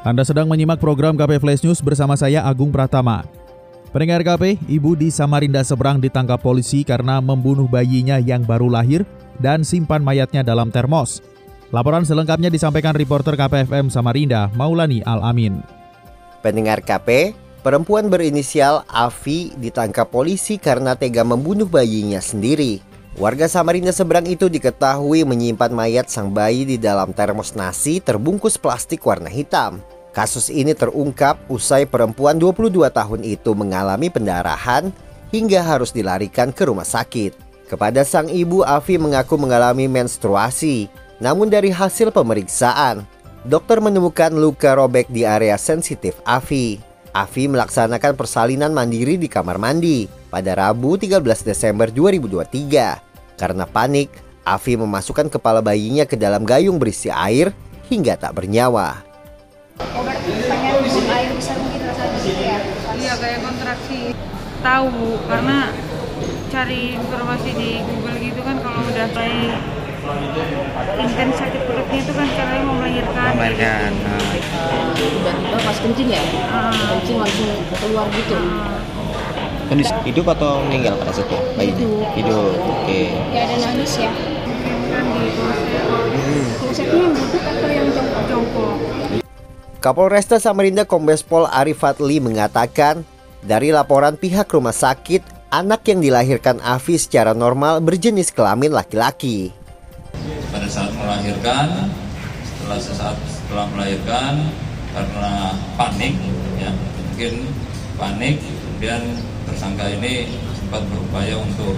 Anda sedang menyimak program KP Flash News bersama saya Agung Pratama. Pendengar KP, ibu di Samarinda seberang ditangkap polisi karena membunuh bayinya yang baru lahir dan simpan mayatnya dalam termos. Laporan selengkapnya disampaikan reporter KPFM Samarinda, Maulani Al-Amin. Pendengar KP, perempuan berinisial Avi ditangkap polisi karena tega membunuh bayinya sendiri. Warga Samarinda seberang itu diketahui menyimpan mayat sang bayi di dalam termos nasi terbungkus plastik warna hitam. Kasus ini terungkap usai perempuan 22 tahun itu mengalami pendarahan hingga harus dilarikan ke rumah sakit. Kepada sang ibu, Avi mengaku mengalami menstruasi. Namun dari hasil pemeriksaan, dokter menemukan luka robek di area sensitif Avi. Avi melaksanakan persalinan mandiri di kamar mandi pada Rabu 13 Desember 2023. Karena panik, Avi memasukkan kepala bayinya ke dalam gayung berisi air hingga tak bernyawa. Oh pengen air besar mungkin rasanya gitu ya? Iya kayak kontraksi. Tahu karena cari informasi di Google gitu kan kalau udah kayak intens sakit perutnya itu kan caranya mau melahirkan. Melahirkan. tiba-tiba pas kencing ya kencing langsung keluar gitu Kondisi hidup atau meninggal pada saat itu? Bayi? Hidup. Hidup. Oke. Ya ada nangis ya. Klosetnya yang duduk atau yang jongkok? jongkok. Kapolresta Samarinda Kombes Pol Arif Fadli mengatakan, dari laporan pihak rumah sakit, anak yang dilahirkan Avi secara normal berjenis kelamin laki-laki. pada saat melahirkan setelah sesaat setelah melahirkan karena panik ya mungkin panik kemudian tersangka ini sempat berupaya untuk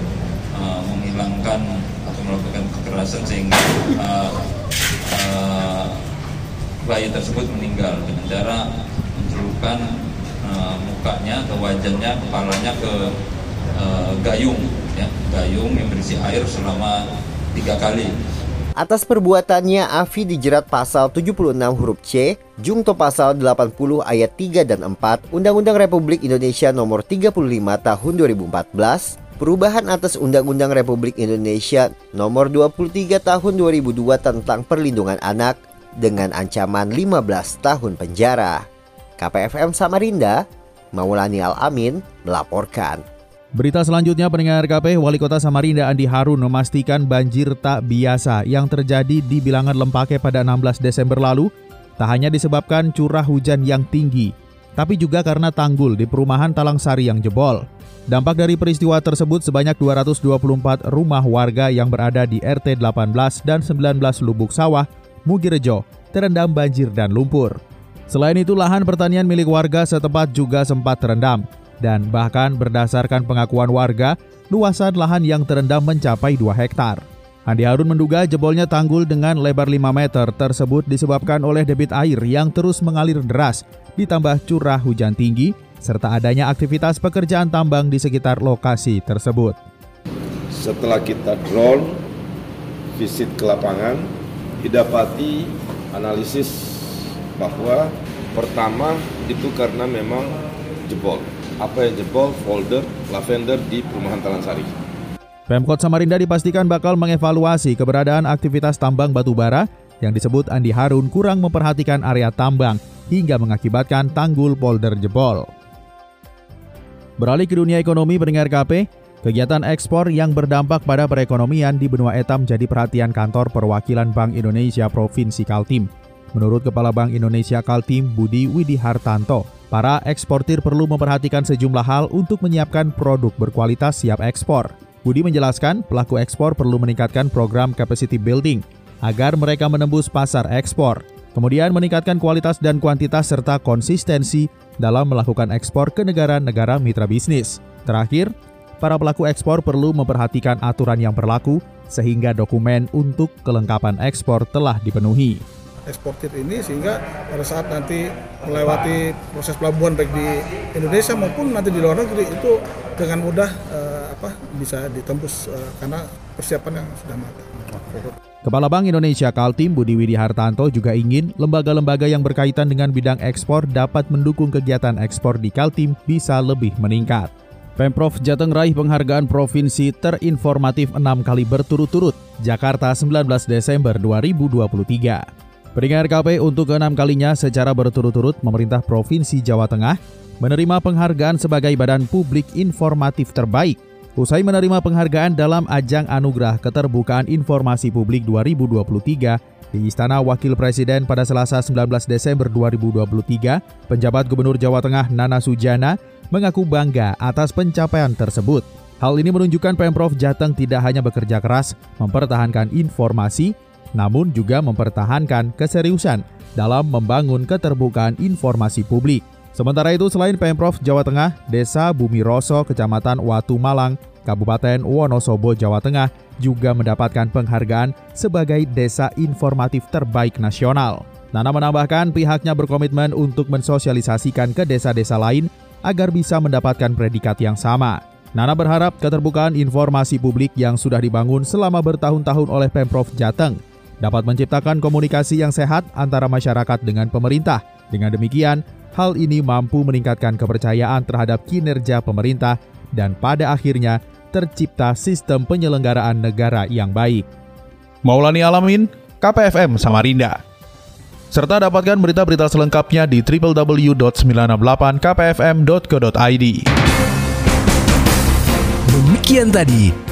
eh, menghilangkan atau melakukan kekerasan sehingga eh, eh, bayi tersebut meninggal dengan cara mencelupkan eh, mukanya atau wajahnya kepalanya ke eh, gayung ya. Gayung yang berisi air selama tiga kali Atas perbuatannya, Avi dijerat pasal 76 huruf C, Jungto pasal 80 ayat 3 dan 4 Undang-Undang Republik Indonesia nomor 35 tahun 2014, perubahan atas Undang-Undang Republik Indonesia nomor 23 tahun 2002 tentang perlindungan anak dengan ancaman 15 tahun penjara. KPFM Samarinda, Maulani Al-Amin melaporkan. Berita selanjutnya pendengar KP, Wali Kota Samarinda Andi Harun memastikan banjir tak biasa yang terjadi di bilangan Lempake pada 16 Desember lalu tak hanya disebabkan curah hujan yang tinggi, tapi juga karena tanggul di perumahan Talang Sari yang jebol. Dampak dari peristiwa tersebut sebanyak 224 rumah warga yang berada di RT 18 dan 19 Lubuk Sawah, Mugirejo, terendam banjir dan lumpur. Selain itu, lahan pertanian milik warga setempat juga sempat terendam dan bahkan berdasarkan pengakuan warga, luasan lahan yang terendam mencapai 2 hektar. Andi Harun menduga jebolnya tanggul dengan lebar 5 meter tersebut disebabkan oleh debit air yang terus mengalir deras, ditambah curah hujan tinggi, serta adanya aktivitas pekerjaan tambang di sekitar lokasi tersebut. Setelah kita drone, visit ke lapangan, didapati analisis bahwa pertama itu karena memang jebol apa yang jebol folder lavender di perumahan Talansari. Pemkot Samarinda dipastikan bakal mengevaluasi keberadaan aktivitas tambang batu bara yang disebut Andi Harun kurang memperhatikan area tambang hingga mengakibatkan tanggul polder jebol. Beralih ke dunia ekonomi pendengar KP, kegiatan ekspor yang berdampak pada perekonomian di benua Etam jadi perhatian kantor perwakilan Bank Indonesia Provinsi Kaltim. Menurut Kepala Bank Indonesia Kaltim Budi Widi Hartanto, para eksportir perlu memperhatikan sejumlah hal untuk menyiapkan produk berkualitas siap ekspor. Budi menjelaskan, pelaku ekspor perlu meningkatkan program capacity building agar mereka menembus pasar ekspor. Kemudian meningkatkan kualitas dan kuantitas serta konsistensi dalam melakukan ekspor ke negara-negara mitra bisnis. Terakhir, para pelaku ekspor perlu memperhatikan aturan yang berlaku sehingga dokumen untuk kelengkapan ekspor telah dipenuhi. Eksportir ini sehingga pada saat nanti melewati proses pelabuhan baik di Indonesia maupun nanti di luar negeri itu dengan mudah uh, apa bisa ditembus uh, karena persiapan yang sudah matang. Kepala Bank Indonesia Kaltim Budi Widi Hartanto juga ingin lembaga-lembaga yang berkaitan dengan bidang ekspor dapat mendukung kegiatan ekspor di Kaltim bisa lebih meningkat. Pemprov Jateng raih penghargaan provinsi terinformatif enam kali berturut-turut, Jakarta 19 Desember 2023. Pendengar KP untuk keenam kalinya secara berturut-turut pemerintah Provinsi Jawa Tengah menerima penghargaan sebagai badan publik informatif terbaik Usai menerima penghargaan dalam ajang Anugerah Keterbukaan Informasi Publik 2023 di Istana Wakil Presiden pada Selasa 19 Desember 2023, penjabat Gubernur Jawa Tengah Nana Sujana mengaku bangga atas pencapaian tersebut. Hal ini menunjukkan Pemprov Jateng tidak hanya bekerja keras mempertahankan informasi, namun juga mempertahankan keseriusan dalam membangun keterbukaan informasi publik. Sementara itu, selain Pemprov Jawa Tengah, Desa Bumi Roso, Kecamatan Watu Malang, Kabupaten Wonosobo, Jawa Tengah juga mendapatkan penghargaan sebagai Desa Informatif Terbaik Nasional. Nana menambahkan pihaknya berkomitmen untuk mensosialisasikan ke desa-desa lain agar bisa mendapatkan predikat yang sama. Nana berharap keterbukaan informasi publik yang sudah dibangun selama bertahun-tahun oleh Pemprov Jateng dapat menciptakan komunikasi yang sehat antara masyarakat dengan pemerintah. Dengan demikian, Hal ini mampu meningkatkan kepercayaan terhadap kinerja pemerintah dan pada akhirnya tercipta sistem penyelenggaraan negara yang baik. Maulani Alamin, KPFM Samarinda. Serta dapatkan berita-berita selengkapnya di www.968kpfm.co.id. Demikian tadi